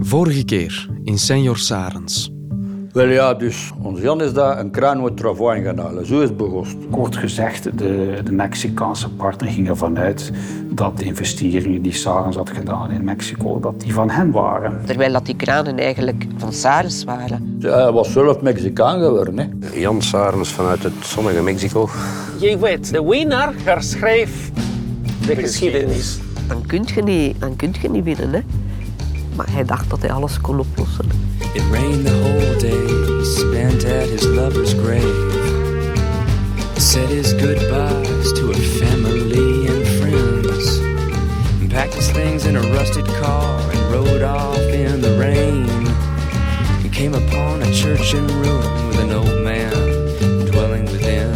Vorige keer in Senor Sarens. Wel ja, dus ons Jan is daar een kraan met travail gaan halen. Zo is het begonnen. Kort gezegd, de, de Mexicaanse partner ging ervan uit dat de investeringen die Sarens had gedaan in Mexico, dat die van hen waren. Terwijl dat die kranen eigenlijk van Sarens waren. Hij was zelf Mexicaan geworden. Hè. Jan Sarens vanuit het zonnige Mexico. Je weet, de winnaar herschreef de geschiedenis. Dan kun je niet, dan kun je niet winnen. Hè? Maar hij dacht dat hij alles kon oplossen. It rained the whole day, spent at his lover's grave. Said his goodbyes to her family and friends. And packed his things in a rusted car and rode off in the rain. He came upon a church in ruin with an old man dwelling within.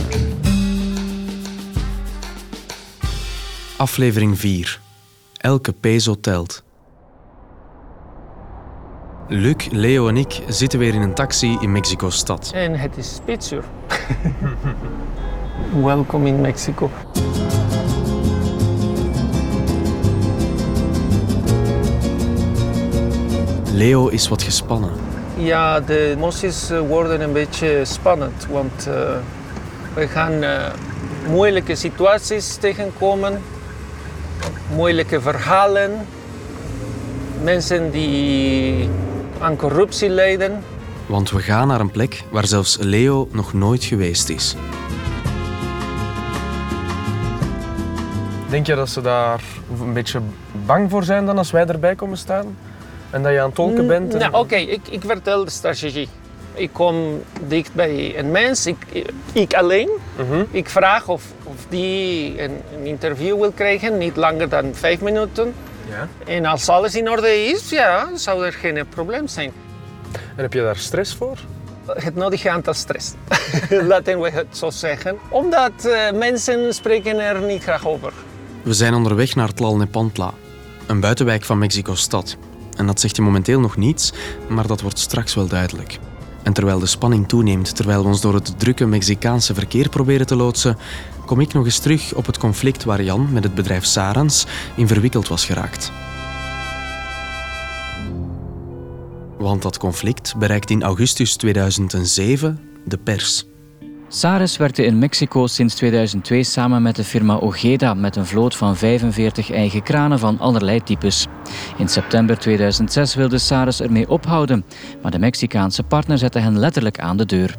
Aflevering 4. Elke peso telt. Luc, Leo en ik zitten weer in een taxi in Mexico-stad. En het is spitsuur. Welkom in Mexico. Leo is wat gespannen. Ja, de emoties eh, worden een beetje spannend, want eh, we gaan eh, moeilijke situaties tegenkomen, moeilijke verhalen, mensen die aan corruptie lijden. Want we gaan naar een plek waar zelfs Leo nog nooit geweest is. Denk je dat ze daar een beetje bang voor zijn dan als wij erbij komen staan? En dat je aan het tolken bent? en- Nou, Oké, ik, ik vertel de strategie. Ik kom dicht bij een mens, ik, ik alleen. Mhm. Ik vraag of, of die een, een interview wil krijgen, niet langer dan vijf minuten. Ja. En als alles in orde is, ja, zou er geen probleem zijn. En heb je daar stress voor? Het nodige aantal stress, laten we het zo zeggen. Omdat eh, mensen spreken er niet graag over. We zijn onderweg naar Tlalnepantla, een buitenwijk van Mexico-stad. En dat zegt je momenteel nog niets, maar dat wordt straks wel duidelijk. En terwijl de spanning toeneemt, terwijl we ons door het drukke Mexicaanse verkeer proberen te loodsen, kom ik nog eens terug op het conflict waar Jan met het bedrijf Sarans in verwikkeld was geraakt. Want dat conflict bereikt in augustus 2007 de pers. Sares werkte in Mexico sinds 2002 samen met de firma Ojeda met een vloot van 45 eigen kranen van allerlei types. In september 2006 wilde Sares ermee ophouden, maar de Mexicaanse partner zette hen letterlijk aan de deur.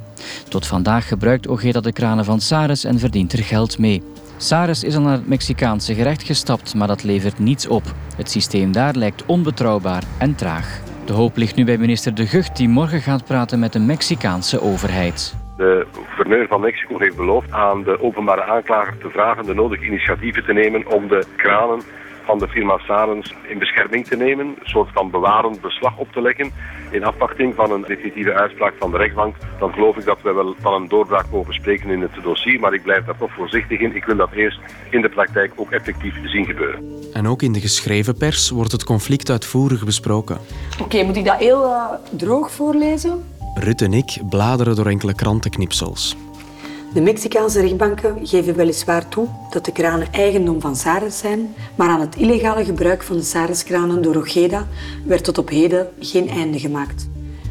Tot vandaag gebruikt Ojeda de kranen van Sares en verdient er geld mee. Sares is al naar het Mexicaanse gerecht gestapt, maar dat levert niets op. Het systeem daar lijkt onbetrouwbaar en traag. De hoop ligt nu bij minister De Gucht, die morgen gaat praten met de Mexicaanse overheid. De gouverneur van Mexico heeft beloofd aan de openbare aanklager te vragen de nodige initiatieven te nemen om de kranen van de firma Sarens in bescherming te nemen, een soort van bewarend beslag op te leggen in afwachting van een definitieve uitspraak van de rechtbank. Dan geloof ik dat we wel van een doorbraak mogen spreken in het dossier, maar ik blijf daar toch voorzichtig in. Ik wil dat eerst in de praktijk ook effectief zien gebeuren. En ook in de geschreven pers wordt het conflict uitvoerig besproken. Oké, moet ik dat heel eh, droog voorlezen? Rut en ik bladeren door enkele krantenknipsels. De Mexicaanse rechtbanken geven weliswaar toe dat de kranen eigendom van Sares zijn, maar aan het illegale gebruik van de Sares-kranen door Ojeda werd tot op heden geen einde gemaakt.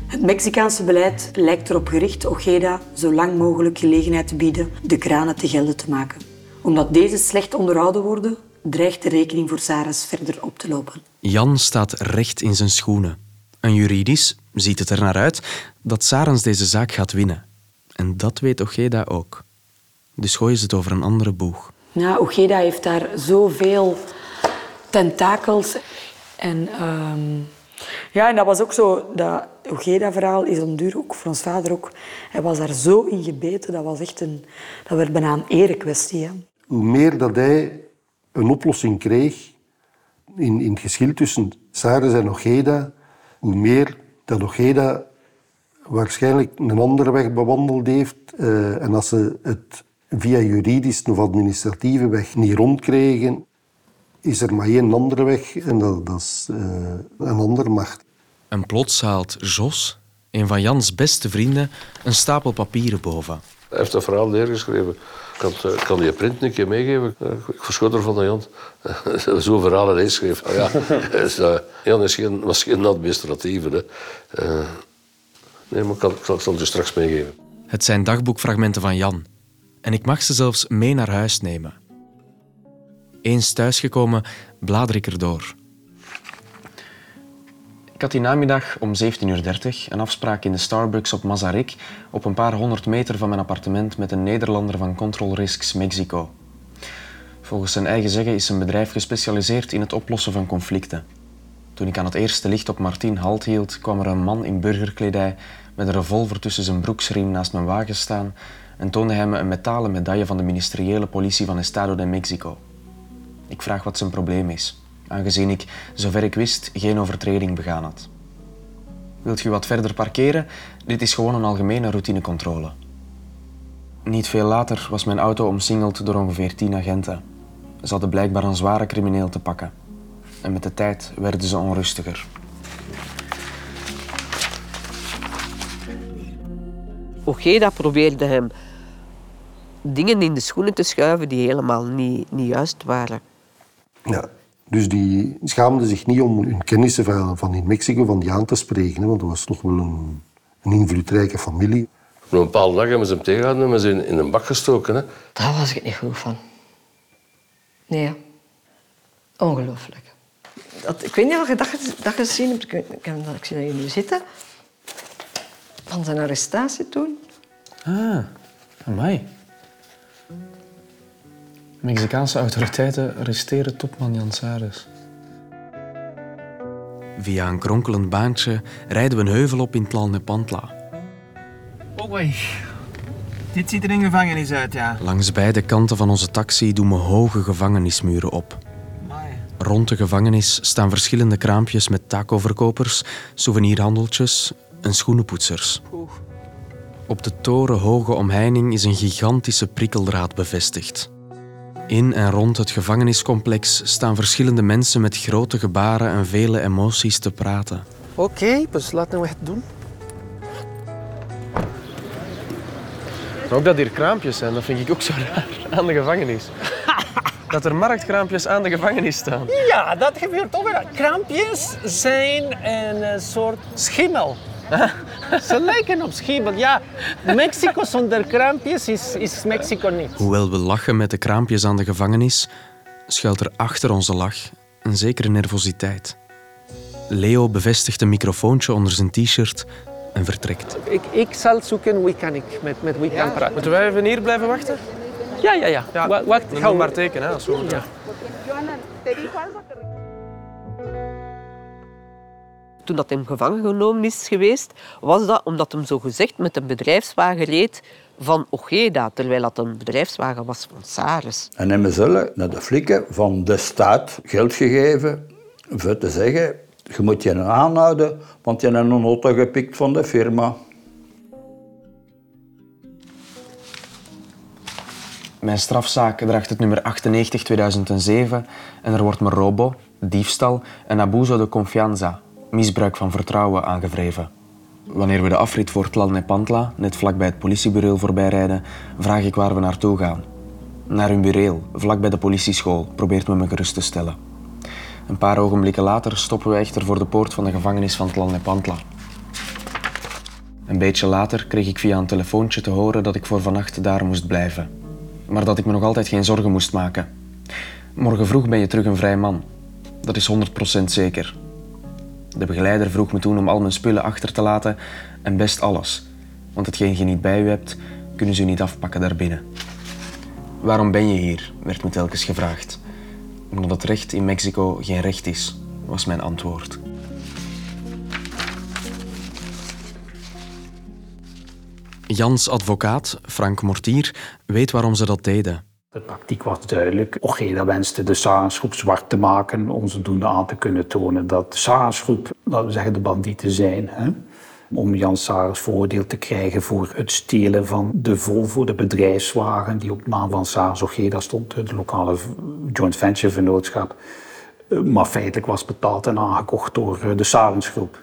Het Mexicaanse beleid lijkt erop gericht Ojeda zo lang mogelijk gelegenheid te bieden de kranen te gelden te maken. Omdat deze slecht onderhouden worden, dreigt de rekening voor Sares verder op te lopen. Jan staat recht in zijn schoenen. En juridisch ziet het er naar uit dat Sarens deze zaak gaat winnen. En dat weet Ojeda ook. Dus gooien ze het over een andere boeg. Ja, Ojeda heeft daar zoveel tentakels. En, ehm, ja, en dat was ook zo, dat Ojeda-verhaal is om duur ook voor ons vader ook. Hij was daar zo in gebeten, dat was echt een, dat werd bijna een erekwestie. Hè. Hoe meer dat hij een oplossing kreeg in, in het geschil tussen Sares en Ojeda, hoe meer dat Ojeda waarschijnlijk een andere weg bewandeld heeft. Eh, en als ze het via juridisch of administratieve weg niet rondkregen, is er maar één andere weg en dat, dat is eh, een andere macht. En plots haalt Jos, een van Jans beste vrienden, een stapel papieren boven. Hij heeft dat verhaal neergeschreven. Ik kan, het, eh, kan die print een keer meegeven. Ik verschot ervan dat Jan zo'n verhaal ineens schreef. Ja, is, eh, Jan is geen, was geen administratieve. Hè. Eh, nee, maar ik, kan, ik, zal, ik zal het je straks meegeven. Het zijn dagboekfragmenten van Jan. En ik mag ze zelfs mee naar huis nemen. Eens thuisgekomen, blader ik erdoor. Ik had die namiddag om 17.30 uur een afspraak in de Starbucks op Mazarik, op een paar honderd meter van mijn appartement met een Nederlander van Control Risks Mexico. Volgens zijn eigen zeggen is zijn bedrijf gespecialiseerd in het oplossen van conflicten. Toen ik aan het eerste licht op Martin halt hield, kwam er een man in burgerkledij met een revolver tussen zijn broeksriem naast mijn wagen staan en toonde hij me een metalen medaille van de ministeriële politie van Estado de Mexico. Ik vraag wat zijn probleem is, aangezien ik, zover ik wist, geen overtreding begaan had. Wilt u wat verder parkeren? Dit is gewoon een algemene routinecontrole. Niet veel later was mijn auto omsingeld door ongeveer tien agenten. Ze hadden blijkbaar een zware crimineel te pakken. En met de tijd werden ze onrustiger. Ojeda probeerde hem dingen in de schoenen te schuiven die helemaal niet, niet juist waren. Ja. Dus die schaamden zich niet om hun kennissen van, van in Mexico van die aan te spreken. Hè, want dat was toch wel een, een invloedrijke familie. Op een bepaalde dag hebben ze hem tegengehouden en hebben ze in, in een bak gestoken. Hè. Daar was ik niet goed van. Nee. Ongelooflijk. Dat, ik weet niet of je dat, dat gezien hebt. Ik, ik, heb dat- ik zie dat jullie zitten. Van zijn arrestatie toen. Ah, amai. Mexicaanse autoriteiten arresteren topman Jan Sares. Via een kronkelend baantje rijden we een heuvel op in Tlalnepantla. Oh, wei. Dit ziet er een gevangenis uit, ja. Langs beide kanten van onze taxi doen we hoge gevangenismuren op. Rond de gevangenis staan verschillende kraampjes met tacoverkopers, souvenirhandeltjes en schoenenpoetsers. Op de torenhoge omheining is een gigantische prikkeldraad bevestigd. In en rond het gevangeniscomplex staan verschillende mensen met grote gebaren en vele emoties te praten. Oké, dus laten we het doen. Maar ook dat hier kraampjes zijn, dat vind ik ook zo raar aan de gevangenis. Dat er marktkraampjes aan de gevangenis staan. Ja, dat gebeurt ook wel. Krampjes zijn een eh, soort schimmel. Ze lijken op schimmel. Ja, Mexico zonder krampjes is, is Mexico niet. Hoewel we lachen met de kraampjes aan de gevangenis, schuilt er achter onze lach een zekere nervositeit. Leo bevestigt een microfoontje onder zijn t-shirt en vertrekt. Ik, ik zal zoeken wie kan ik met, met wie kan praten. Moeten wij even hier blijven wachten? Ja, ja, ja. Wa- Wacht, Dan hou- doe maar tekenen, hè, als we Ja. Toen dat hem gevangen genomen is geweest, was dat omdat hem zogezegd met een bedrijfswagen reed van Ojeda, terwijl dat een bedrijfswagen was van Sares. En hebben ze naar de flikken van de staat geld gegeven voor te zeggen, je moet je aanhouden, want je hebt een auto gepikt van de firma. Mijn strafzaak draagt het nummer 98-2007 en er wordt me robo, diefstal en abuso de confianza, misbruik van vertrouwen, aangevreven. Wanneer we de afrit voor Tlalnepantla, net vlakbij het politiebureau voorbijrijden, vraag ik waar we naartoe gaan. Naar hun bureau, vlakbij de politieschool, probeert me me gerust te stellen. Een paar ogenblikken later stoppen we echter voor de poort van de gevangenis van Tlalnepantla. Een beetje later kreeg ik via een telefoontje te horen dat ik voor vannacht daar moest blijven. Maar dat ik me nog altijd geen zorgen moest maken. Morgen vroeg ben je terug een vrij man. Dat is 100% zeker. De begeleider vroeg me toen om al mijn spullen achter te laten en best alles. Want hetgeen je niet bij u hebt, kunnen ze niet afpakken daarbinnen. Waarom ben je hier? werd me telkens gevraagd. Omdat het recht in Mexico geen recht is, was mijn antwoord. Jans advocaat, Frank Mortier, weet waarom ze dat deden. De tactiek was duidelijk. Ojeda wenste de Sarensgroep zwart te maken om zodoende aan te kunnen tonen dat de laten we zeggen, de bandieten zijn. Hè? Om Jan Sarens voordeel te krijgen voor het stelen van de Volvo, de bedrijfswagen die op naam van Sarens Ojeda stond, de lokale joint venture vennootschap. Eh, Maar feitelijk was betaald en aangekocht door eh, de Sarensgroep.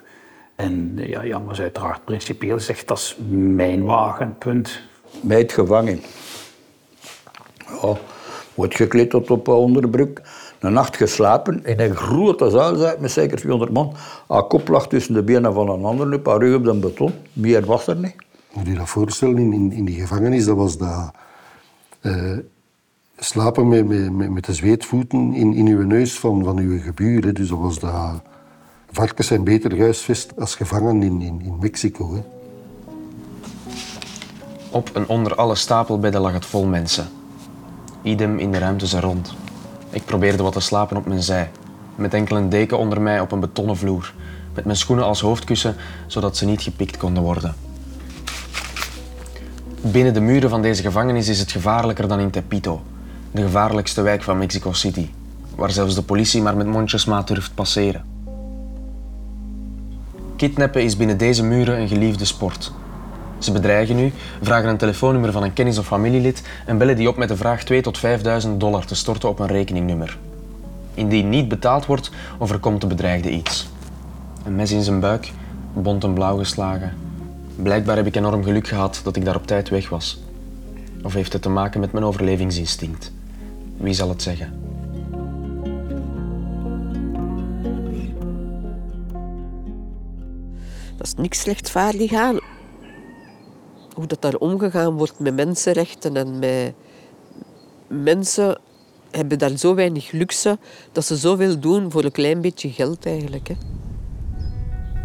En ja, Jan was uiteraard principieel zegt dat is mijn wagen, punt. meid gevangen. Ja, wordt gekleed tot op onderbroek. Een nacht geslapen in een grote zaal, zei ik, met zeker 200 man. Haar kop lag tussen de benen van een ander, een paar rug op de beton. Meer was er niet. Moet je dat voorstellen, in, in, in die gevangenis, dat was dat... eh, slapen met, met, met, met de zweetvoeten in, in uw neus van, van uw geburen. Dus dat was dat... Varkens zijn beter gehuisvest als gevangen in, in, in Mexico. Op en onder alle stapelbedden lag het vol mensen. Idem in de ruimtes er rond. Ik probeerde wat te slapen op mijn zij, met enkel een deken onder mij op een betonnen vloer, met mijn schoenen als hoofdkussen, zodat ze niet gepikt konden worden. Binnen de muren van deze gevangenis is het gevaarlijker dan in Tepito, de gevaarlijkste wijk van Mexico City, waar zelfs de politie maar met mondjesmaat durft passeren. Kidnappen is binnen deze muren een geliefde sport. Ze bedreigen u, vragen een telefoonnummer van een kennis of familielid en bellen die op met de vraag 2 tot 5000 dollar te storten op een rekeningnummer. Indien niet betaald wordt, overkomt de bedreigde iets. Een mes in zijn buik, bont en blauw geslagen. Blijkbaar heb ik enorm geluk gehad dat ik daar op tijd weg was. Of heeft het te maken met mijn overlevingsinstinct? Wie zal het zeggen? Is niks slechtvaardig aan. Hoe dat daar omgegaan wordt met mensenrechten en met mensen hebben daar zo weinig luxe dat ze zoveel doen voor een klein beetje geld eigenlijk. Hè.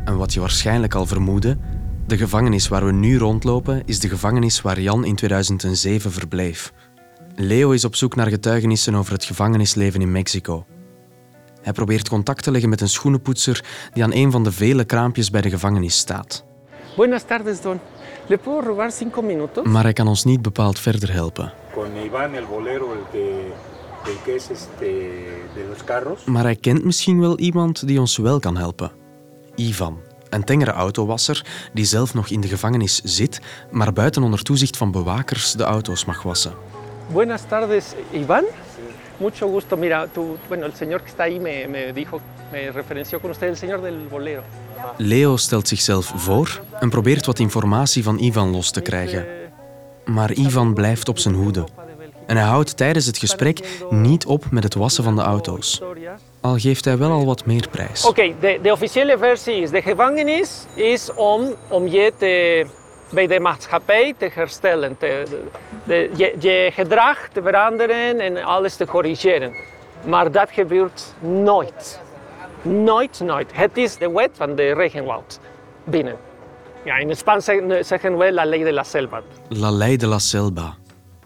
En wat je waarschijnlijk al vermoedde, de gevangenis waar we nu rondlopen is de gevangenis waar Jan in 2007 verbleef. Leo is op zoek naar getuigenissen over het gevangenisleven in Mexico. Hij probeert contact te leggen met een schoenenpoetser die aan een van de vele kraampjes bij de gevangenis staat. Buenas tardes, don. ¿Le puedo robar cinco minutos? Maar hij kan ons niet bepaald verder helpen. con Iván el bolero, el que, el que es este, de los carros. Maar hij kent misschien wel iemand die ons wel kan helpen. Ivan, een tengere autowasser die zelf nog in de gevangenis zit, maar buiten onder toezicht van bewakers de auto's mag wassen. Buenas tardes, Iván. Mucho gusto. Mira, tú, bueno, el señor que está ahí me, me dijo, me referenció con usted, el señor del bolero. Leo stelt zichzelf voor en probeert wat informatie van Ivan los te krijgen. Maar Ivan blijft op zijn hoede. En hij houdt tijdens het gesprek niet op met het wassen van de auto's. Al geeft hij wel al wat meer prijs. Oké, de, de officiële versie is, de gevangenis is om, om je te, bij de maatschappij te herstellen, te, de, je, je gedrag te veranderen en alles te corrigeren. Maar dat gebeurt nooit. Nooit, nooit. Het is de wet van de regenwoud binnen. Ja, in het Spaans zeggen, we la ley de la selva. La ley de la selva,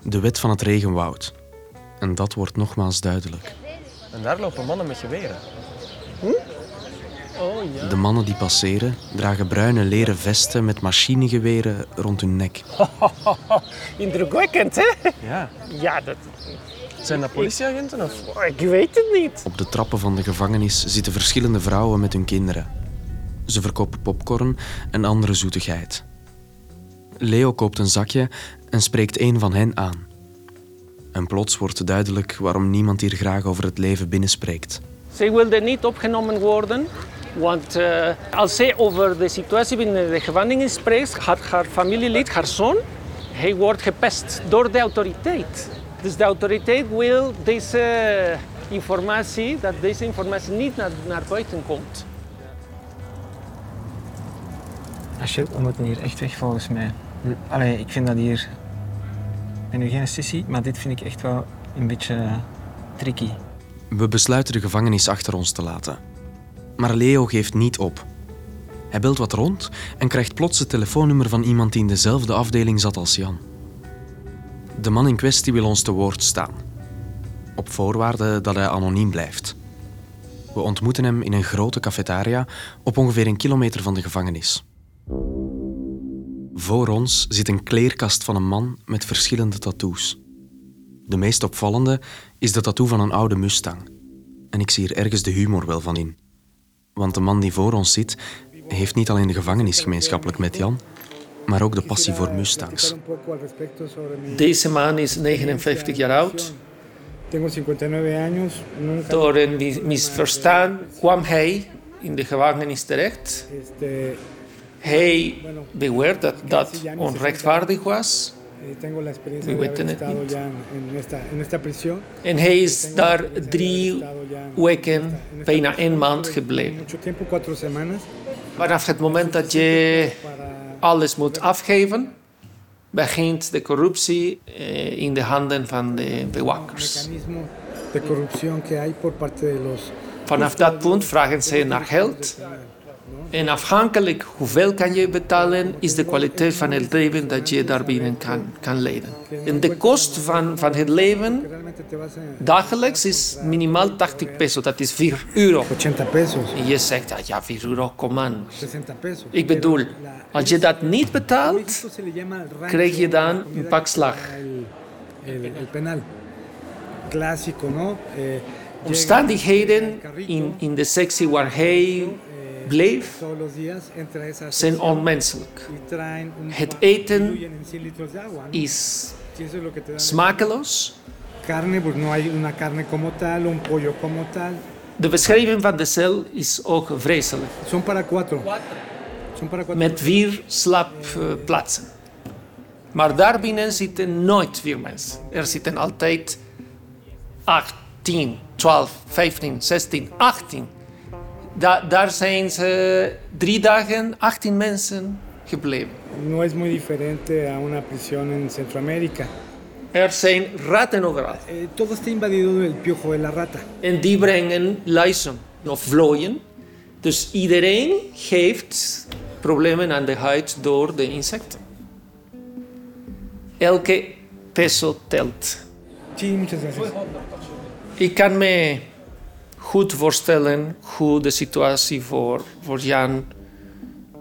de wet van het regenwoud. En dat wordt nogmaals duidelijk. En daar lopen mannen met geweren. Ja. De mannen die passeren dragen bruine leren vesten met machinegeweren rond hun nek. Indrukwekkend, hè? Ja. Ja, dat... Zijn dat politieagenten of? Ik weet het niet. Op de trappen van de gevangenis zitten verschillende vrouwen met hun kinderen. Ze verkopen popcorn en andere zoetigheid. Leo koopt een zakje en spreekt een van hen aan. En plots wordt duidelijk waarom niemand hier graag over het leven binnenspreekt. Zij wilde niet opgenomen worden, want eh, als zij over de situatie binnen de gevangenis spreekt, haar, haar familielid, haar zoon, hij wordt gepest door de autoriteit. Dus de autoriteit wil deze informatie, dat deze informatie niet naar, naar buiten komt. Shit, we moeten hier echt weg volgens mij. Allee, ik vind dat hier... Ik ben nu geen sissy, maar dit vind ik echt wel een beetje tricky. We besluiten de gevangenis achter ons te laten. Maar Leo geeft niet op. Hij belt wat rond en krijgt plots het telefoonnummer van iemand die in dezelfde afdeling zat als Jan. De man in kwestie wil ons te woord staan. Op voorwaarde dat hij anoniem blijft. We ontmoeten hem in een grote cafetaria op ongeveer een kilometer van de gevangenis. Voor ons zit een kleerkast van een man met verschillende tattoos. De meest opvallende is de tattoo van een oude Mustang. En ik zie er ergens de humor wel van in. Want de man die voor ons zit, heeft niet alleen de gevangenis gemeenschappelijk met Jan, maar ook de passie voor Mustangs. Deze man is 59 jaar oud. Tengo 59 años. Nunca, Door een mis- misverstand kwam hij in de gevangenis terecht. Hij beweert dat dat onrechtvaardig was. Eh, tengo la experiencia We de haber weten het estado niet. ya en, en esta, en esta prisión. En hij is daar drie weken, bijna een maand gebleven. Vanaf het moment dat je alles moet afgeven, begint de corruptie eh, in de handen van de bewakers. Vanaf dat punt vragen ze naar geld. En afhankelijk hoeveel kan je betalen, is de kwaliteit van het leven dat je daarbinnen kan, kan leiden. En de kost van, van het leven dagelijks is minimaal 80 peso, dat is 4 euro. 80 pesos. En je zegt, ah, ja, 4 euro, kom aan. 60 pesos. Ik bedoel, als je dat niet betaalt, krijg je dan een pak slag. El, penal. Clásico, ¿no? Eh, Omstandigheden in, in de sectie waar hij bleef zijn onmenselijk. Het eten diluyen en 100 litros de agua, ¿no? is smakeloos. Carne, pues no hay una carne como tal, un pollo como tal. De beschrijving van de cel is ook vreselijk. Son para cuatro. Son para cuatro. Met vier slaapplaatsen. Maar daarbinnen zitten nooit vier mensen. Er zitten altijd 8, 10, 12, 15, 16, 18. Da daar zijn ze drie dagen 18 mensen gebleven. No es muy diferente a una prisión en Centroamérica. Er zijn ratten overal. Eh, todo está invadido del piojo de la rata. En die brengen luizen of vlooien. Dus iedereen heeft problemen aan de huid door de insecten. Elke peso telt. Sí, muchas gracias. Ik kan me goed voorstellen hoe de situatie voor, voor Jan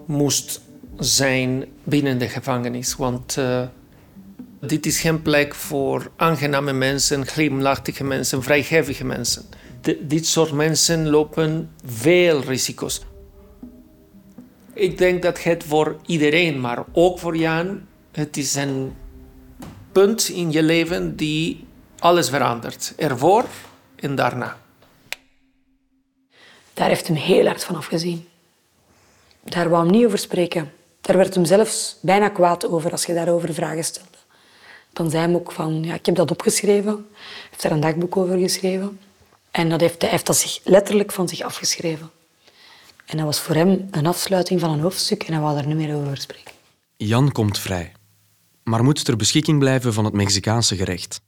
moest zijn binnen de gevangenis. Want eh, dit is geen plek voor aangename mensen, glimlachtige mensen, vrijgevige mensen. Dit soort mensen lopen veel risico's. Ik denk dat het voor iedereen, maar ook voor Jan, het is een punt in je leven die alles verandert. Ervoor en daarna. Daar heeft hem heel hard van afgezien. Daar wou hem niet over spreken. Daar werd hem zelfs bijna kwaad over als je daarover vragen stelde. Dan zei hij ook van, ja, ik heb dat opgeschreven. Hij heeft daar een dagboek over geschreven. En dat heeft, hij heeft dat zich letterlijk van zich afgeschreven. En dat was voor hem een afsluiting van een hoofdstuk en hij wou daar niet meer over spreken. Jan komt vrij, maar moet ter beschikking blijven van het Mexicaanse gerecht.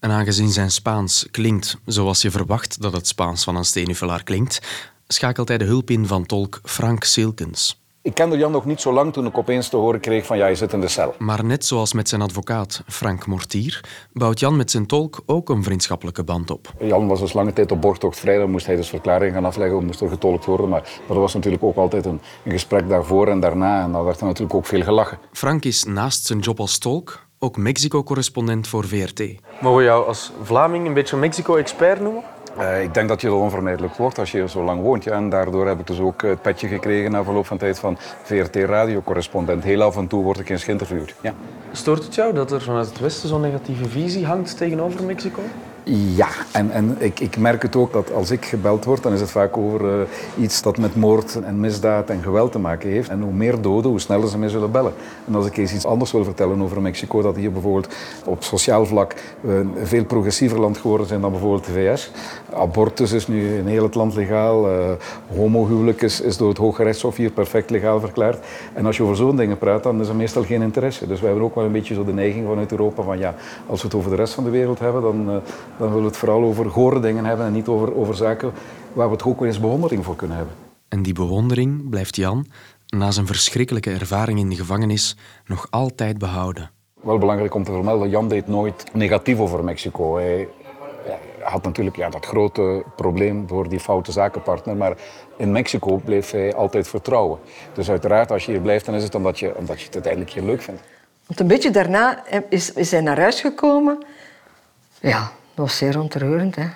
En aangezien zijn Spaans klinkt zoals je verwacht dat het Spaans van een steenhuffelaar klinkt, schakelt hij de hulp in van tolk Frank Silkens. Ik kende Jan nog niet zo lang toen ik opeens te horen kreeg van ja, je zit in de cel. Maar net zoals met zijn advocaat Frank Mortier, bouwt Jan met zijn tolk ook een vriendschappelijke band op. Jan was dus lange tijd op borgtocht vrij, dan moest hij dus verklaringen gaan afleggen, moest er getolkt worden. Maar, maar er was natuurlijk ook altijd een, een gesprek daarvoor en daarna en dan werd er natuurlijk ook veel gelachen. Frank is naast zijn job als tolk ook Mexico-correspondent voor VRT. Mogen we jou als Vlaming een beetje Mexico-expert noemen? Eh, ik denk dat je dat onvermijdelijk wordt als je hier zo lang woont. Ja. En daardoor heb ik dus ook het petje gekregen na verloop van tijd van VRT-radiocorrespondent. Heel af en toe word ik eens geïnterviewd. Ja. Stoort het jou dat er vanuit het Westen zo'n negatieve visie hangt tegenover Mexico? Ja, en, en ik, ik merk het ook dat als ik gebeld word, dan is het vaak over eh, iets dat met moord en misdaad en geweld te maken heeft. En hoe meer doden, hoe sneller ze mij zullen bellen. En als ik eens iets anders wil vertellen over Mexico, dat hier bijvoorbeeld op sociaal vlak eh, een veel progressiever land geworden zijn dan bijvoorbeeld de VS. Abortus is nu in heel het land legaal. eh homohuwelijk is, is door het Hooggerechtshof hier perfect legaal verklaard. En als je over zo'n dingen praat, dan is er meestal geen interesse. Dus wij hebben ook wel een beetje zo de neiging vanuit Europa van ja, als we het over de rest van de wereld hebben, dan, eh, dan willen we het vooral over gore dingen hebben en niet over, over zaken waar we toch ook wel eens bewondering voor kunnen hebben. En die bewondering blijft Jan, na zijn verschrikkelijke ervaring in de gevangenis, nog altijd behouden. Wel belangrijk om te vermelden, Jan deed nooit negatief over Mexico. Hij had natuurlijk ja, dat grote probleem voor die foute zakenpartner, maar in Mexico bleef hij altijd vertrouwen. Dus uiteraard, als je hier blijft, dan is het omdat je, omdat je het uiteindelijk hier leuk vindt. Want een beetje daarna is, is hij naar huis gekomen. Ja, dat was zeer ontroerend. Hè.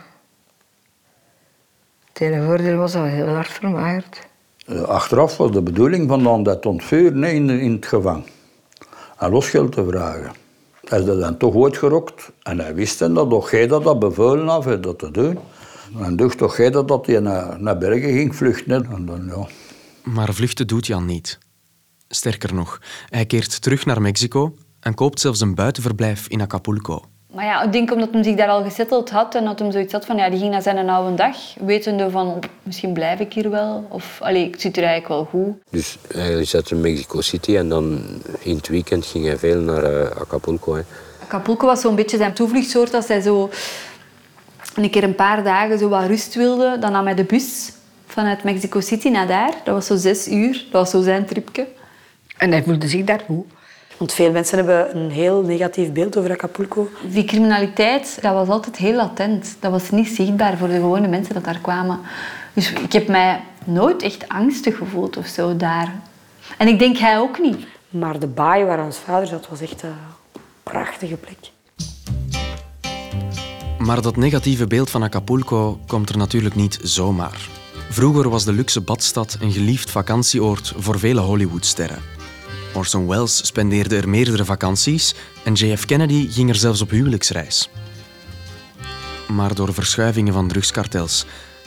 Het ene voordeel was dat hij heel hard vermagerd. Eh, Achteraf was de bedoeling van dan dat ontvuren in, in het gevangen. En losgeld te vragen. Hij is dat dan toch uitgerokt. En hij wist dan dat toch jij dat, dat bevolen had om dat te doen. En dacht toch jij dat, dat hij naar, naar Bergen ging vluchten. En dan, ja. Maar vluchten doet Jan niet. Sterker nog, hij keert terug naar Mexico en koopt zelfs een buitenverblijf in Acapulco. Maar ja, ik denk omdat hij zich daar al gesetteld had en dat hij zoiets had van, ja, die ging naar zijn oude dag, wetende van, misschien blijf ik hier wel. Of, allee, ik zit er eigenlijk wel goed. Dus hij zat in Mexico City en dan in het weekend ging hij veel naar eh, Acapulco. Hè. Acapulco was zo'n beetje zijn toevluchtsoord als hij zo een keer een paar dagen zo wat rust wilde. Dan nam hij de bus vanuit Mexico City naar daar. Dat was zo zes uur. Dat was zo zijn tripje. En hij voelde zich daar goed. Want veel mensen hebben een heel negatief beeld over Acapulco. Die criminaliteit, dat was altijd heel latent. Dat was niet zichtbaar voor de gewone mensen dat daar kwamen. Dus ik heb mij nooit echt angstig gevoeld of zo daar. En ik denk hij ook niet. Maar de baai waar ons vader zat, was echt een prachtige plek. Maar dat negatieve beeld van Acapulco komt er natuurlijk niet zomaar. Vroeger was de luxe badstad een geliefd vakantieoord voor vele Hollywoodsterren. Orson Welles spendeerde er meerdere vakanties en JF Kennedy ging er zelfs op huwelijksreis. Maar door verschuivingen van drugskartels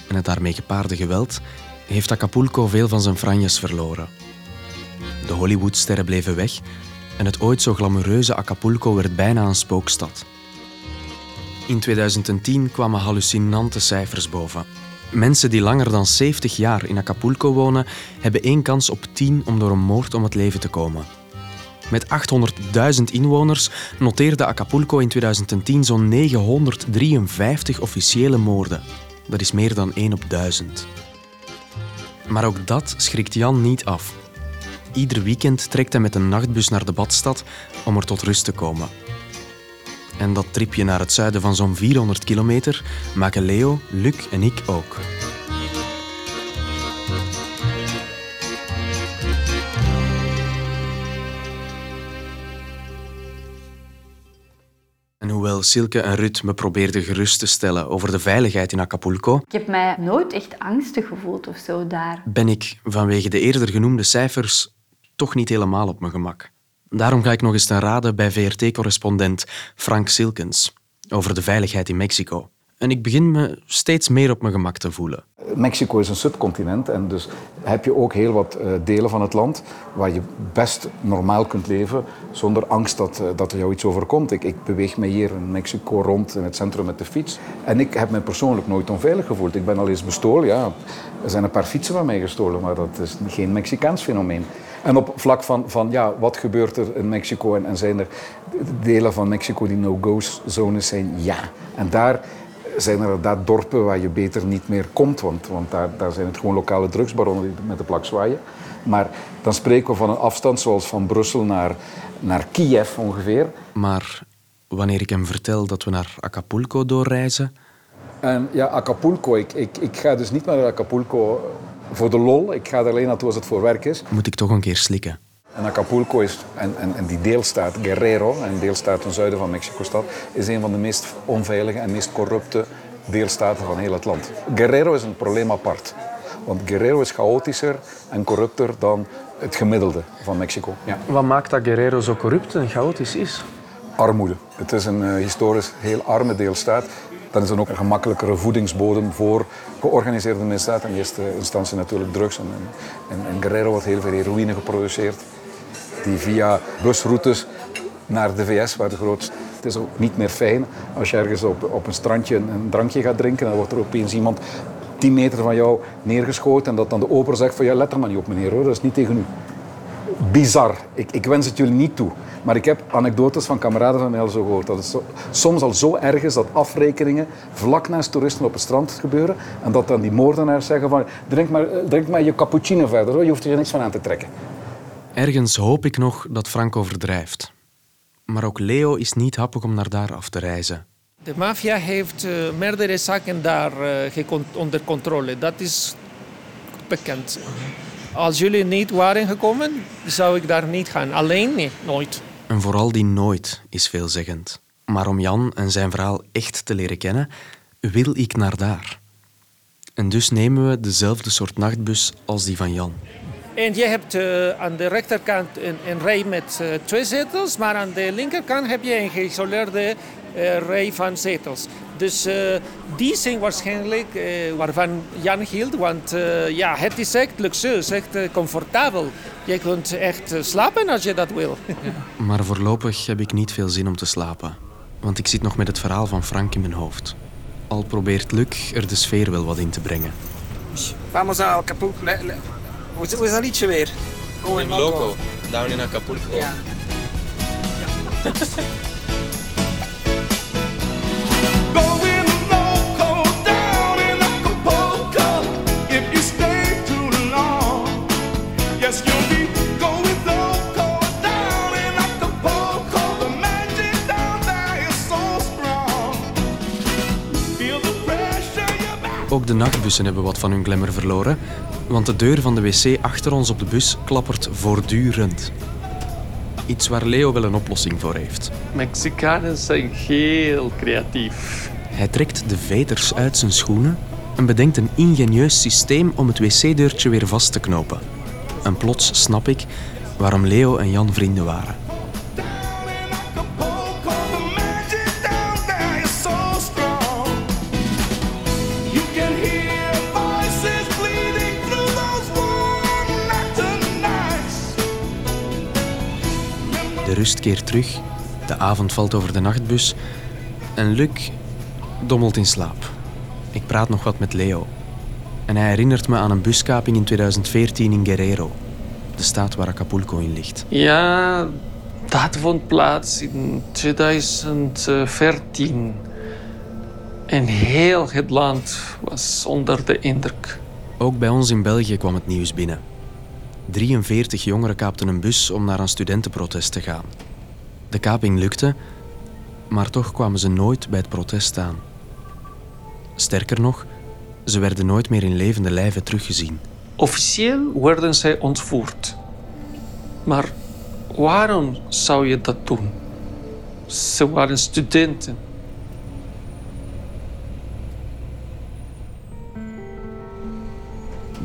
en het daarmee gepaarde geweld heeft Acapulco veel van zijn franjes verloren. De Hollywoodsterren bleven weg en het ooit zo glamoureuze Acapulco werd bijna een spookstad. In 2010 kwamen hallucinante cijfers boven. Mensen die langer dan 70 jaar in Acapulco wonen, hebben één kans op 10 om door een moord om het leven te komen. Met 800.000 inwoners noteerde Acapulco in 2010 zo'n 953 officiële moorden. Dat is meer dan 1 op 1000. Maar ook dat schrikt Jan niet af. Ieder weekend trekt hij met een nachtbus naar de badstad om er tot rust te komen. En dat tripje naar het zuiden van zo'n 400 kilometer maken Leo, Luc en ik ook. En hoewel Silke en Ruud me probeerden gerust te stellen over de veiligheid in Acapulco, Ik heb mij nooit echt angstig gevoeld of zo daar. ben ik vanwege de eerder genoemde cijfers toch niet helemaal op mijn gemak. Daarom ga ik nog eens ten rade bij VRT-correspondent Frank Silkens over de veiligheid in Mexico. En ik begin me steeds meer op mijn gemak te voelen. Mexico is een subcontinent en dus heb je ook heel wat eh, delen van het land waar je best normaal kunt leven zonder angst dat, eh, dat er jou iets overkomt. Ik, ik beweeg me hier in Mexico rond in het centrum met de fiets en ik heb me persoonlijk nooit onveilig gevoeld. Ik ben al eens bestolen, ja. Er zijn een paar fietsen van mij gestolen, maar dat is geen Mexicaans fenomeen. En op vlak van, van ja, wat gebeurt er in Mexico en, en zijn er delen van Mexico die no-go-zones zijn? Ja. En daar zijn er inderdaad dorpen waar je beter niet meer komt, want, want daar, daar zijn het gewoon lokale drugsbaronnen die met de plak zwaaien. Maar dan spreken we van een afstand zoals van Brussel naar, naar Kiev ongeveer. Maar wanneer ik hem vertel dat we naar Acapulco doorreizen, En ja, Acapulco, ik, ik, ik ga dus niet naar Acapulco voor de lol. Ik ga er alleen naartoe als het voor werk is. moet ik toch een keer slikken. En Acapulco is, en, en, en die deelstaat Guerrero, een deelstaat ten zuiden van Mexico-stad, is een van de meest onveilige en meest corrupte deelstaten van heel het land. Guerrero is een probleem apart. Want Guerrero is chaotischer en corrupter dan het gemiddelde van Mexico. Ja. Wat maakt dat Guerrero zo corrupt en chaotisch is? Armoede. Het is een eh, historisch heel arme deelstaat. Dan is er ook een gemakkelijkere voedingsbodem voor georganiseerde misdaad. In eerste instantie natuurlijk drugs. En, en Guerrero wordt heel veel heroïne geproduceerd. Die via busroutes naar de VS, waar de grootste... Het is ook niet meer fijn als je ergens op, op een strandje een, een drankje gaat drinken. Dan wordt er opeens iemand 10 meter van jou neergeschoten. En dat dan de oper zegt van ja, let er maar niet op meneer hoor, dat is niet tegen u. Bizar. Ik, ik wens het jullie niet toe. Maar ik heb anekdotes van kameraden van mij al zo gehoord. Dat het zo, soms al zo erg is dat afrekeningen vlak naast toeristen op het strand gebeuren. En dat dan die moordenaars zeggen van drink maar, eh, drink maar je cappuccino verder hoor, je hoeft er niks van aan te trekken. Ergens hoop ik nog dat Frank overdrijft. Maar ook Leo is niet happig om naar daar af te reizen. De maffia heeft eh, meerdere zaken daar eh, onder controle. Dat is bekend. Als jullie niet waren gekomen, zou ik daar niet gaan. Alleen nee, nooit. En vooral die nooit is veelzeggend. Maar om Jan en zijn verhaal echt te leren kennen, wil ik naar daar. En dus nemen we dezelfde soort nachtbus als die van Jan. En je hebt eh, aan de rechterkant een, een rij met eh, twee zetels, maar aan de linkerkant heb je een geïsoleerde eh, rij van zetels. Dus eh, die zijn waarschijnlijk eh, waarvan Jan hield. Want eh, ja, het is echt luxueus, echt eh, comfortabel. Je kunt echt slapen als je dat wil. Maar voorlopig heb ik niet veel zin om te slapen. Want ik zit nog met het verhaal van Frank in mijn hoofd. Al probeert Luc er de sfeer wel wat in te brengen. Vamos a Acapulco. Hoe is, dat liedje weer? Oh, in Loco, down in Acapulco. Ja. Ook de nachtbussen hebben wat van hun glamour verloren, want de deur van de wc achter ons op de bus klappert voortdurend. Iets waar Leo wel een oplossing voor heeft. Mexicanen zijn heel creatief. Hij trekt de veters uit zijn schoenen en bedenkt een ingenieus systeem om het wc-deurtje weer vast te knopen. En plots snap ik waarom Leo en Jan vrienden waren. Rust keert terug, de avond valt over de nachtbus en Luc dommelt in slaap. Ik praat nog wat met Leo. En hij herinnert me aan een buskaping in 2014 in Guerrero, de staat waar Acapulco in ligt. Ja, dat vond plaats in 2014. En heel het land was onder de indruk. Ook bij ons in België kwam het nieuws binnen. 43 jongeren kaapten een bus om naar een studentenprotest te gaan. De kaping lukte, maar toch kwamen ze nooit bij het protest aan. Sterker nog, ze werden nooit meer in levende lijven teruggezien. Officieel werden zij ontvoerd. Maar waarom zou je dat doen? Ze waren studenten.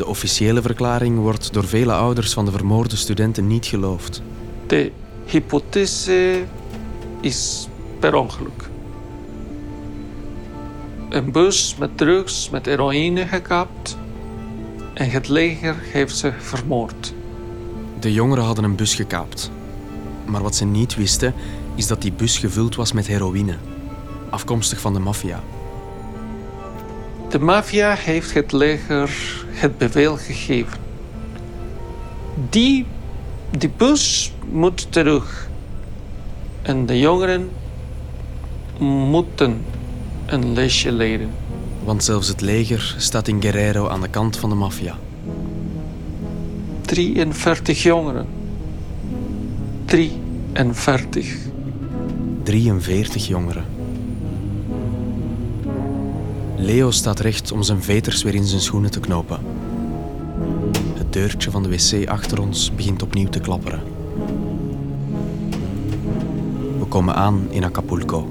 De officiële verklaring wordt door vele ouders van de vermoorde studenten niet geloofd. De hypothese is per ongeluk. Een bus met drugs, met heroïne gekapt en het leger heeft ze vermoord. De jongeren hadden een bus gekaapt. Maar wat ze niet wisten, is dat die bus gevuld was met heroïne, afkomstig van de maffia. De maffia heeft het leger het bevel gegeven. Die, die bus moet terug. En de jongeren moeten een lesje leren. Want zelfs het leger staat in Guerrero aan de kant van de maffia. 43 jongeren. 43. 43 jongeren. Leo staat recht om zijn veters weer in zijn schoenen te knopen. Het deurtje van de wc achter ons begint opnieuw te klapperen. We komen aan in Acapulco.